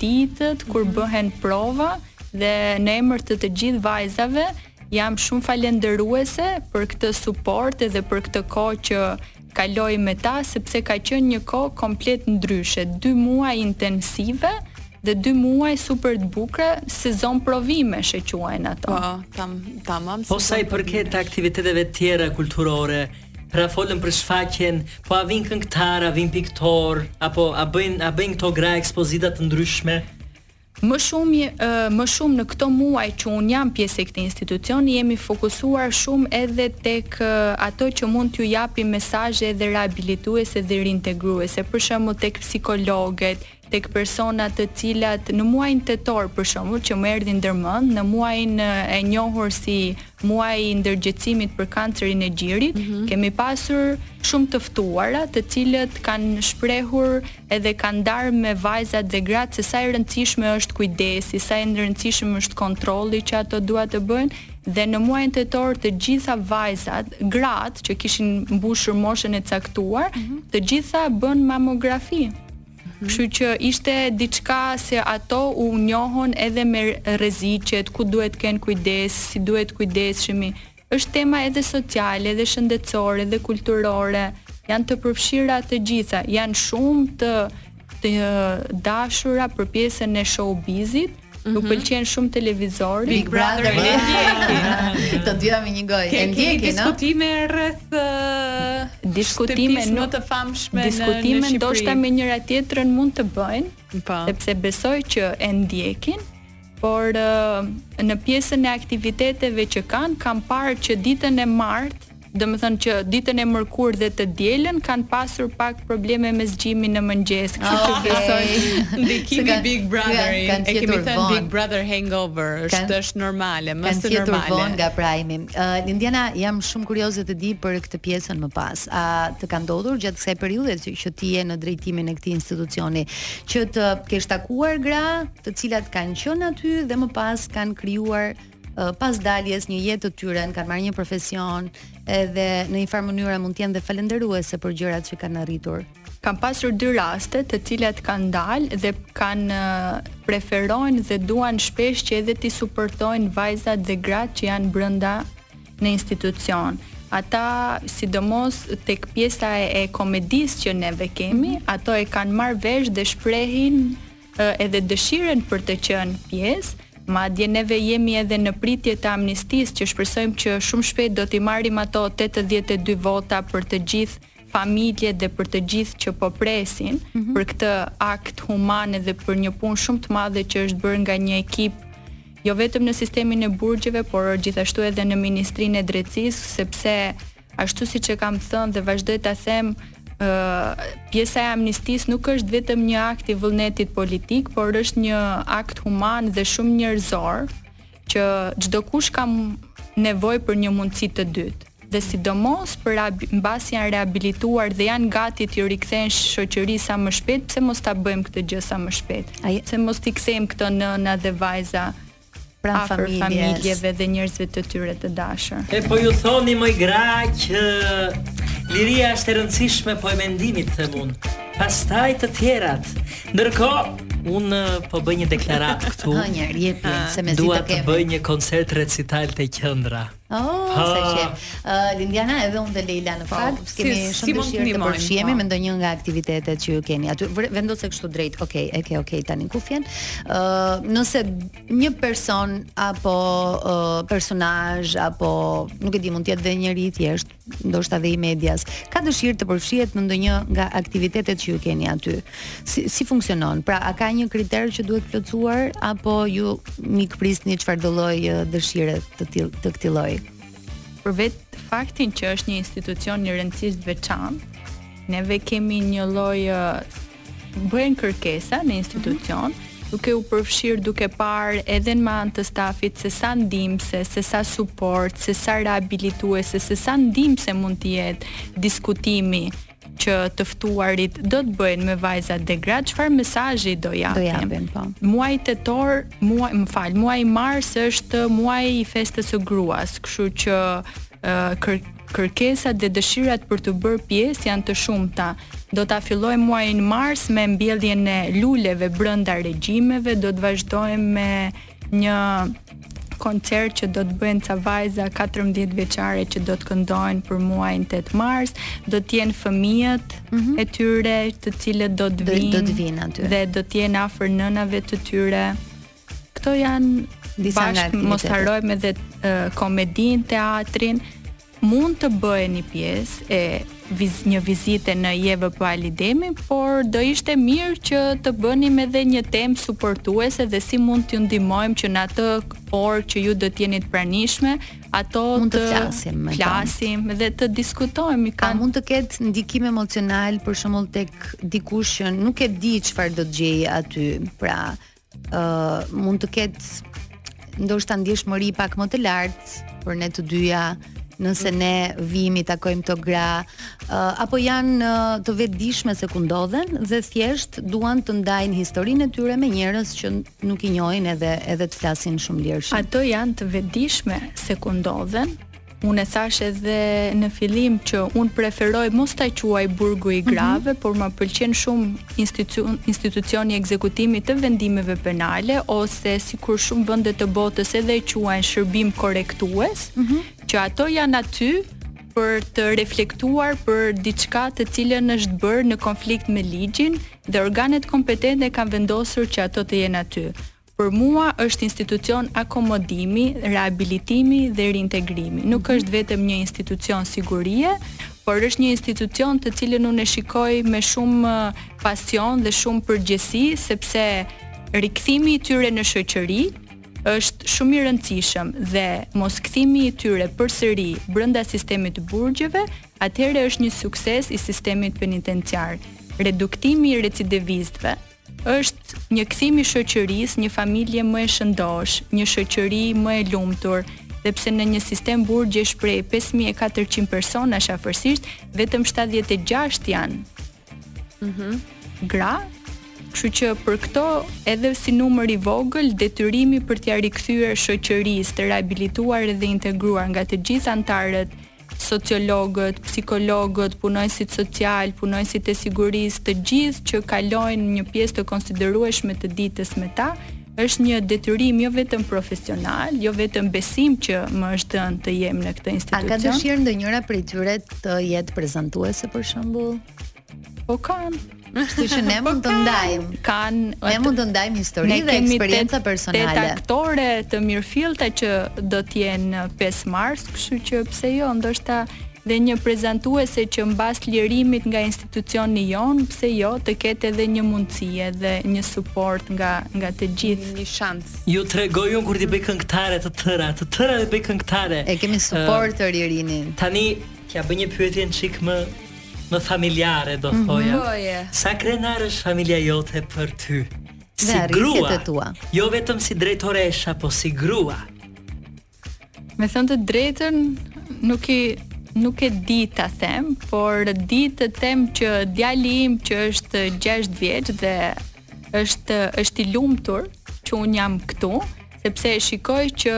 ditët kur mhm. bëhen prova dhe në emër të të gjithë vajzave jam shumë falënderuese për këtë suport edhe për këtë kohë që kaloj me ta sepse ka qenë një kohë komplet ndryshe, 2 muaj intensive dhe 2 muaj super të bukura, sezon provime që quajnë ato.
Po, tam tamam.
Po sa i përket aktiviteteve tjera kulturore, Pra folën për shfaqjen, po a vijnë këngëtarë, a vijnë piktorë, apo a bëjnë a bëjnë këto gra ekspozita të ndryshme?
Më shumë ë më shumë në këto muaj që unë jam pjesë e këtij institucioni jemi fokusuar shumë edhe tek ato që mund t'ju japim mesazhe edhe rehabilituese dhe riintegruese, për shembull tek psikologet, tek persona të cilat në muajin tetor për shembull që më erdhi ndërmend në muajin e njohur si muaji i ndërgjegjësimit për kancerin e gjirit mm -hmm. kemi pasur shumë të ftuara të cilat kanë shprehur edhe kanë ndarë me vajzat dhe gratë se sa i rëndësishëm është kujdesi sa i rëndësishëm është kontrolli që ato duan të bëjnë dhe në muajin tetor të gjitha vajzat gratë që kishin mbushur moshën e caktuar mm -hmm. të gjitha bënë mamografi Kështu që ishte diçka se ato u njohën edhe me rreziqet, ku duhet të kenë kujdes, si duhet të kujdesemi. Është tema edhe sociale, edhe shëndetësore, edhe kulturore, janë të përfshira të gjitha, janë shumë të të dashura për pjesën e showbizit, Mm -hmm. U pëlqen shumë televizori.
Big Brother e ndjekin. Të dyja me një gojë.
E ndjekin, no? Diskutime rreth uh,
diskutime
më të famshme në Diskutime
ndoshta me njëra tjetrën mund të bëjnë, pa.
Po.
sepse besoj që e ndjekin, por uh, në pjesën e aktiviteteve që kanë, kam parë që ditën e martë Domethënë që ditën e mërkurë dhe të dielën kanë pasur pak probleme me zgjimin në mëngjes, kështu që besoj
ndikimi i Big Brother. E kemi thënë Big Brother hangover, është është normale, më së normale.
Vonë nga prajmi. Uh, Lindiana, jam shumë kurioze të di për këtë pjesën më pas. A të ka ndodhur gjatë kësaj periudhe që, që ti je në drejtimin e këtij institucioni që të kesh takuar gra, të cilat kanë qenë aty dhe më pas kanë krijuar pas daljes një jetë të tyre, kanë marrë një profesion, edhe në një farë mënyre mund të jenë dhe falënderuese për gjërat që kanë arritur.
Kam pasur dy raste të cilat kanë dalë dhe kanë preferojnë dhe duan shpesh që edhe t'i suportojnë vajzat dhe gratë që janë brenda në institucion. Ata, sidomos tek pjesa e, e komedisë që neve kemi, ato e kanë marrë vesh dhe shprehin edhe dëshirën për të qenë pjesë, madje neve jemi edhe në pritje të amnistisë që shpresojmë që shumë shpejt do t'i marrim ato tetëdhjetë e dy vota për të gjithë familjet dhe për të gjithë që po presin mm -hmm. për këtë akt human edhe për një punë shumë të madhe që është bërë nga një ekip jo vetëm në sistemin e burgjeve, por gjithashtu edhe në Ministrinë e Drejtësisë, sepse Ashtu siç e kam thënë dhe vazhdoj ta them, ë pjesa e amnistisë nuk është vetëm një akt i vullnetit politik, por është një akt human dhe shumë njerëzor që çdokush ka nevojë për një mundësi të dytë dhe sidomos përmbasi janë rehabilituar dhe janë gati t'iu rikthehen shoqërisë sa më shpejt, pse mos ta bëjmë këtë gjë sa më shpejt? Pse mos t'i kthejmë këto nëna dhe vajza
pranë familjes.
familjeve dhe njerëzve të tyre të dashur.
E po ju thoni moj gra që liria është e rëndësishme po e mendimit them unë. Pastaj të tjerat. Ndërkohë unë po bëj një deklaratë këtu.
Ha një herë, jepi se
mezi të kemi. Dua të bëj një koncert recital te qendra.
Oh, ha. sa qejf. Uh, Lindiana edhe unë dhe Lejla në po, fakt po, kemi si, shumë dëshirë të përfshihemi po. me ndonjë nga aktivitetet që ju keni. Aty vendose kështu drejt. Okej, okay, e ke okej tani kufjen. Ë, uh, nëse një person apo uh, personazh apo nuk e di mund të jetë dhe njeri i thjeshtë, ndoshta dhe i medias, ka dëshirë të përfshihet në ndonjë nga aktivitetet që ju keni aty. Si si funksionon? Pra, a ka një kriter që duhet plotësuar apo ju mikprisni çfarëdo lloj dëshire të tillë, të këtij lloji?
Për vetë faktin që është një institucion i rëndësisë të veçantë, neve kemi një lloj bëhen kërkesa në institucion, mm -hmm. duke u përfshirë duke parë edhe me anë të stafit se sa ndihmëse, se sa suport, se sa rehabilituese, se sa ndihmëse mund të jetë diskutimi që të ftuarit do të bëjnë me vajzat dhe gratë, çfarë mesazhi do japin?
Do japin, po.
Muaji tetor, muaj, më fal, muaji mars është muaji i festës së gruas, kështu që kër, Kërkesat dhe dëshirat për t'u bërë pjesë janë të shumta. Do ta fillojmë muajin mars me mbjelljen e luleve brenda regjimeve, do të vazhdojmë me një koncert që do të bëjnë ca vajza 14 vjeçare që do të këndojnë për muajin 8 mars, do të jenë fëmijët mm -hmm. e tyre të cilët do të
vijnë
do,
do të vijnë aty
dhe do të jenë afër nënave të tyre. Këto janë
disa nga
aktivitetet. Mos harrojmë edhe uh, komedinë, teatrin. Mund të bëheni pjesë e viz, një vizite në IEVP Ali Demi, por do ishte mirë që të bënim edhe një temë suportuese dhe si mund t'ju ndihmojmë që në atë orë që ju do të jeni të pranishme, ato
mund të, të flasim,
flasim dhe të diskutojmë.
Ka mund të ketë ndikim emocional për shembull tek dikush që nuk e di çfarë do të gjejë aty. Pra, ë uh, mund të ketë ndoshta ndjeshmëri pak më të lartë për ne të dyja nëse mm. ne vim i takojmë këto gra uh, apo janë uh, të vetëdijshme se ku ndodhen dhe thjesht duan të ndajnë historinë e tyre me njerëz që nuk i njohin edhe edhe të flasin shumë lirshëm.
Ato janë të vetëdijshme se ku ndodhen, Unë e thashë edhe në fillim që unë preferoj mos ta quaj burgu i mhm. grave, mm -hmm. por më pëlqen shumë institucion, institucioni i ekzekutimit të vendimeve penale, ose sikur shumë vende të botës edhe e quajnë shërbim korektues, mm -hmm. që ato janë aty për të reflektuar për diçka të cilën është bërë në konflikt me ligjin dhe organet kompetente kanë vendosur që ato të jenë aty. Për mua është institucion akomodimi, rehabilitimi dhe riintegrimi. Nuk mhm. është vetëm një institucion sigurie, por është një institucion të cilën unë e shikoj me shumë pasion dhe shumë përgjegjësi, sepse rikthimi i tyre në shoqëri është shumë i rëndësishëm dhe moskthimi i tyre përsëri brenda sistemit të burgjeve, atëherë është një sukses i sistemit penitenciar. Reduktimi i recidivistëve Është një kthim i shoqërisë, një familje më e shëndoshë, një shoqëri më e lumtur, dhe pse në një sistem burgjesh prej 5400 personash afërsisht, vetëm 76 janë.
Mhm.
Mm gra, Kështu që për këto edhe si numër i vogël detyrimi për t'ia rikthyer shoqërisë, të rehabilituar dhe integruar nga të gjithë anëtarët sociologët, psikologët, punonjësit socialë, punonjësit e sigurisë, të gjithë që kalojnë një pjesë të konsiderueshme të ditës me ta, është një detyrim jo vetëm profesional, jo vetëm besim që më është dhënë të jem në këtë institucion.
A ka dëshirë ndonjëra prej tyre të jetë prezantuese për shembull?
Po kanë.
Kështu që ne mund të po ndajmë.
Kanë,
ne mund të ndajmë histori dhe eksperienca personale.
Te aktore të mirëfillta që do të jenë me 5 mars, kështu që pse jo, ndoshta dhe një prezantuese që mbas lirimit nga institucioni jonë, pse jo, të ketë edhe një mundësi edhe një suport nga nga të gjithë.
Një shans.
Ju tregoj unë kur t'i bëj këngëtare të tëra, të tëra do i bëj këngëtare.
E kemi suport uh, të ririnin.
Tani, t'ja bëj një pyetje çik më Më familjare do thoja.
Mhm.
Sa krenare është familja jote për ty? Si grua. Jo vetëm si drejtoresha, po si grua.
Me thënë të drejtën, nuk i nuk e di ta them, por di të them që djali im që është 6 vjeç dhe Është është i lumtur që un jam këtu, sepse e shikoj që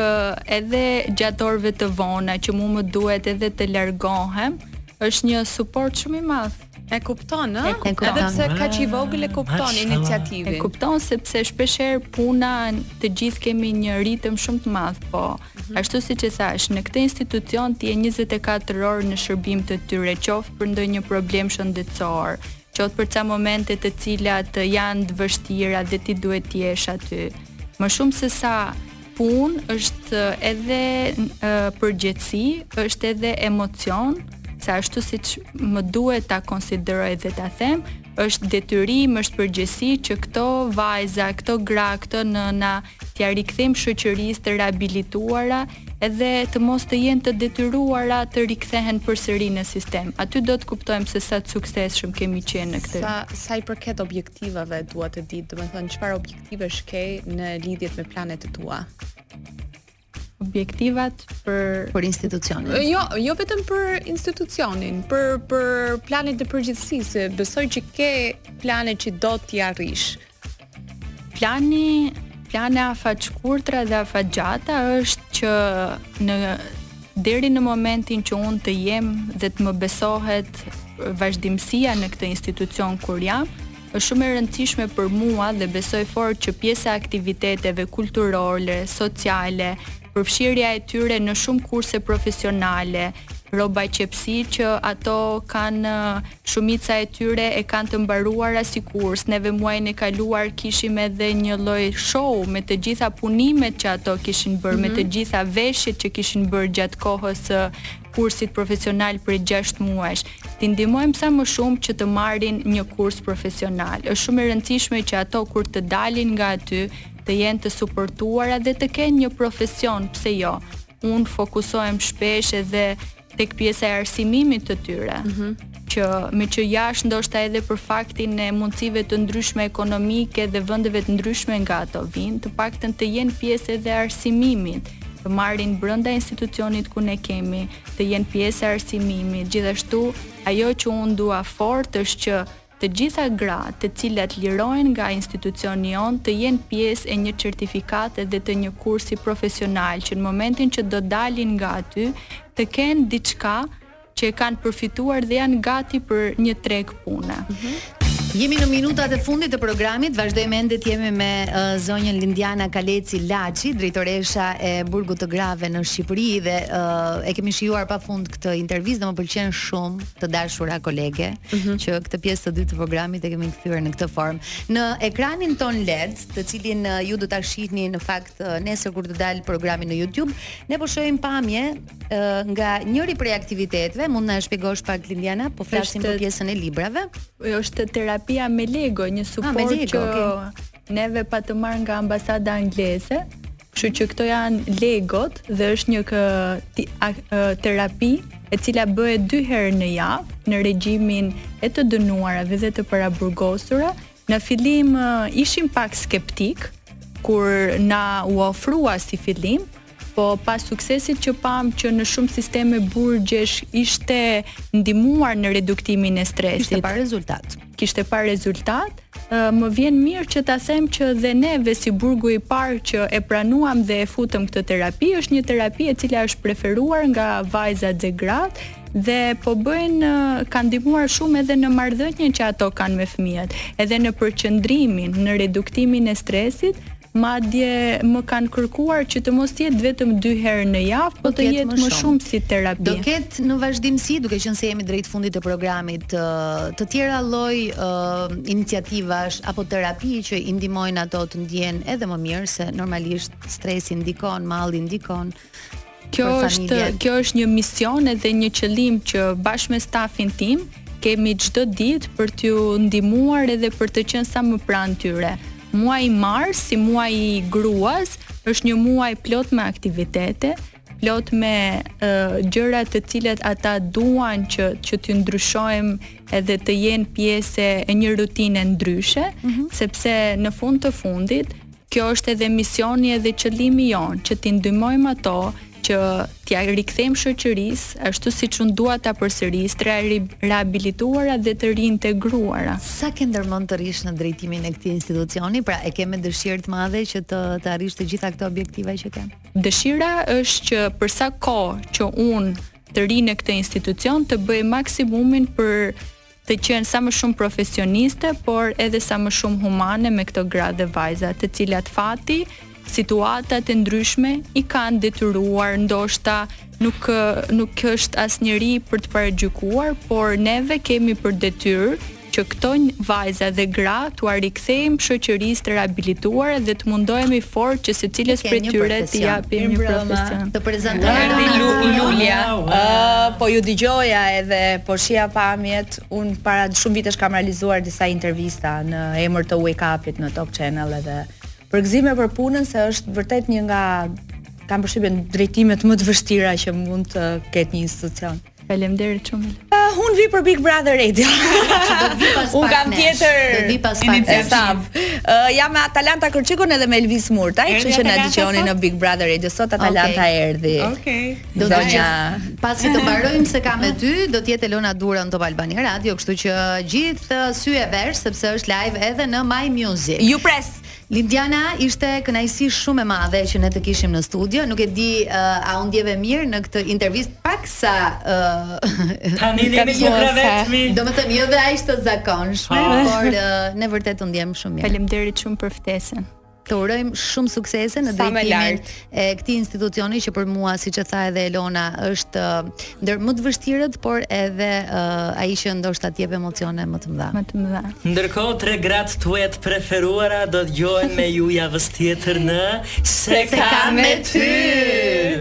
edhe gjatë orëve të vona që mua më duhet edhe të largohem, është një suport shumë i madh.
E kupton, ë? Edhe pse kaq i vogël e kupton iniciativën.
E kupton sepse shpeshherë puna të gjithë kemi një ritëm shumë të madh, po mhm. ashtu siç e thashë, në këtë institucion ti je 24 orë në shërbim të tyre, qoftë për ndonjë problem shëndetësor, qoftë për ca momente të cilat janë të vështira dhe ti duhet të jesh aty. Më shumë sesa punë është edhe përgjegjësi, është edhe emocion, se ashtu siç më duhet ta konsideroj dhe ta them, është detyrim, është përgjegjësi që këto vajza, këto gra, këto nëna t'ia rikthejmë shoqërisë të rehabilituara edhe të mos të jenë të detyruara të rikthehen përsëri në sistem. Aty do të kuptojmë se sa të suksesshëm kemi qenë në këtë.
Sa sa i përket objektivave, dua të di, domethënë çfarë objektivesh ke në lidhje me planet e tua?
objektivat për
për institucionin.
Jo, jo vetëm për institucionin, për për planet e përgjithësisë. Besoj që ke plane që do t'i arrish.
Plani plane afatshkurtra dhe afatgjata është që në deri në momentin që unë të jem dhe të më besohet vazhdimësia në këtë institucion ku jam, Është shumë e rëndësishme për mua dhe besoj fort që pjesa e aktiviteteve kulturore, sociale, përfshirja e tyre në shumë kurse profesionale, rrobaqepësi që ato kanë shumica e tyre e kanë të mbaruara si kurs. Neve muajin e kaluar kishim edhe një lloj show me të gjitha punimet që ato kishin bërë, mm -hmm. me të mhm. gjitha veshjet që kishin bërë gjatë kohës së kursit profesional prej 6 muajsh, t'i ndihmojmë sa më shumë që të marrin një kurs profesional. Është shumë e rëndësishme që ato kur të dalin nga aty të jenë të suportuara dhe të kenë një profesion, pse jo? Unë fokusohem shpesh edhe tek pjesa e arsimimit të tyre. Mm -hmm. që meqë jashtë ndoshta edhe për faktin e mundësive të ndryshme ekonomike dhe vendeve të ndryshme nga ato vijnë, të paktën të jenë pjesë edhe arsimimit, të marrin brenda institucionit ku ne kemi, të jenë pjesë e arsimimit, gjithashtu ajo që unë dua fort është që të gjitha gratë të cilat lirohen nga institucioni jonë të jenë pjesë e një certifikate dhe të një kursi profesional që në momentin që do dalin nga aty të kenë diçka që e kanë përfituar dhe janë gati për një treg pune. Mm -hmm.
Jemi në minutat e fundit të programit, vazhdojmë ende të jemi me uh, zonjën Lindiana Kaleci Laçi, drejtoresha e Burgut të Grave në Shqipëri dhe uh, e kemi shijuar pafund këtë intervistë dhe më pëlqen shumë të dashura kolege mm -hmm. që këtë pjesë të dytë të programit e kemi kthyer në këtë formë. Në ekranin tonë LED, të cilin uh, ju do ta shihni në fakt uh, nesër kur të dalë programi në YouTube, ne po shohim pamje nga njëri prej aktiviteteve, mund na e shpjegosh pak Lindiana, po flasim për pjesën e librave.
Është terapia me Lego, një ah, suport ah, që okay. neve patëm marrë nga ambasada angleze. Kështu që këto janë Legot dhe është një kë, ti, a, a, terapi e cila bëhet dy herë në javë në regjimin e të dënuarave dhe të paraburgosura. Në fillim ishim pak skeptikë kur na u ofrua si fillim, Po pas suksesit që pamë që në shumë sisteme burgjesh kishte ndihmuar në reduktimin e stresit.
Kishte parë rezultat.
Kishte parë rezultat. Më vjen mirë që ta them që dhe neve si burgu i parë që e pranuam dhe e futëm këtë terapi, është një terapi e cila është preferuar nga vajzat dhe gratë dhe po bëjnë kanë ndihmuar shumë edhe në marrëdhënien që ato kanë me fëmijët, edhe në përqendrimin, në reduktimin e stresit, Madje më kanë kërkuar që të mos jetë vetëm dy herë në javë, po të jetë më shumë si terapi.
Do ketë në vazhdimësi, duke qenë se jemi drejt fundit të programit, të tjera lloj iniciativash apo terapi që i ndihmojnë ato të ndjehen edhe më mirë se normalisht stresi ndikon, malli ndikon,
Kjo është kjo është një mision edhe një qëllim që bashkë me stafin tim kemi çdo ditë për t'u ndihmuar edhe për të qenë sa më pranë tyre. Muaji mars si muaji i gruas është një muaj plot me aktivitete, plot me uh, gjëra të cilat ata duan që që t'u ndryshojmë edhe të jenë pjesë e një rutine ndryshe, mm -hmm. sepse në fund të fundit Ky është edhe misioni edhe qëllimi jonë, që t'i ndihmojmë ato që t'ia rikthejmë shoqërisë, ashtu siç unë dua ta përsëris, të rehabilituara dhe të riintegruara.
Sa ke ndërmend të rrish në drejtimin e këtij institucioni? Pra, e ke me dëshirë të madhe që të të arrish të gjitha këto objektiva që ke?
Dëshira është që për sa kohë që unë të rri në këtë institucion të bëj maksimumin për të qenë sa më shumë profesioniste, por edhe sa më shumë humane me këto gra dhe vajza, të cilat fati, situatat e ndryshme i kanë detyruar, ndoshta nuk nuk është asnjëri për të paragjykuar, por neve kemi për detyrë që këto vajza dhe gra t'ua kthejmë shoqërisë të rehabilituara dhe të mundohemi fort që secilës prej tyre t'i japim një profesion.
Të prezantoj
Ardhi Lulja. Po ju dëgjoja edhe po shihja pamjet, un para shumë vitesh kam realizuar disa intervista në emër të Wake Up-it në Top Channel edhe përgëzime për punën se është vërtet një nga kam përshtypjen drejtimet më të vështira që mund të ketë një institucion.
Faleminderit shumë.
Uh, un vi për Big Brother Radio. un kam tjetër.
Do vi pas pak. Iniciativ.
Uh, jam me Atalanta Kërçikun edhe me Elvis Murtaj, kështu që na dëgjoni në Big Brother Radio sot Atalanta okay. erdhi.
Okej. Okay. Do të ja. Pasi të mbarojmë Se ka me ty, do të jetë Elona Dura në Top Albania Radio, kështu që gjithë sy e vesh sepse është live edhe në My Music.
Ju pres.
Lindiana ishte kënaqësi shumë e madhe që ne të kishim në studio. Nuk e di a u ndjeve mirë në këtë intervistë paksa
tani ne me një
kravetmi. Domethënë jo dhe aq të zakonshme, por ne vërtet u ndjemë shumë mirë.
Faleminderit shumë për ftesën.
Të urojmë shumë suksese në drejtimin e këtij institucioni që për mua siç e tha edhe Elona është uh, ndër më të vështirët, por edhe uh, ai që ndoshta të jep emocione më të mëdha.
Më të mëdha.
Ndërkohë tre gratë e tua të preferuara do dëgjohen me ju javën tjetër në Se ka me ty.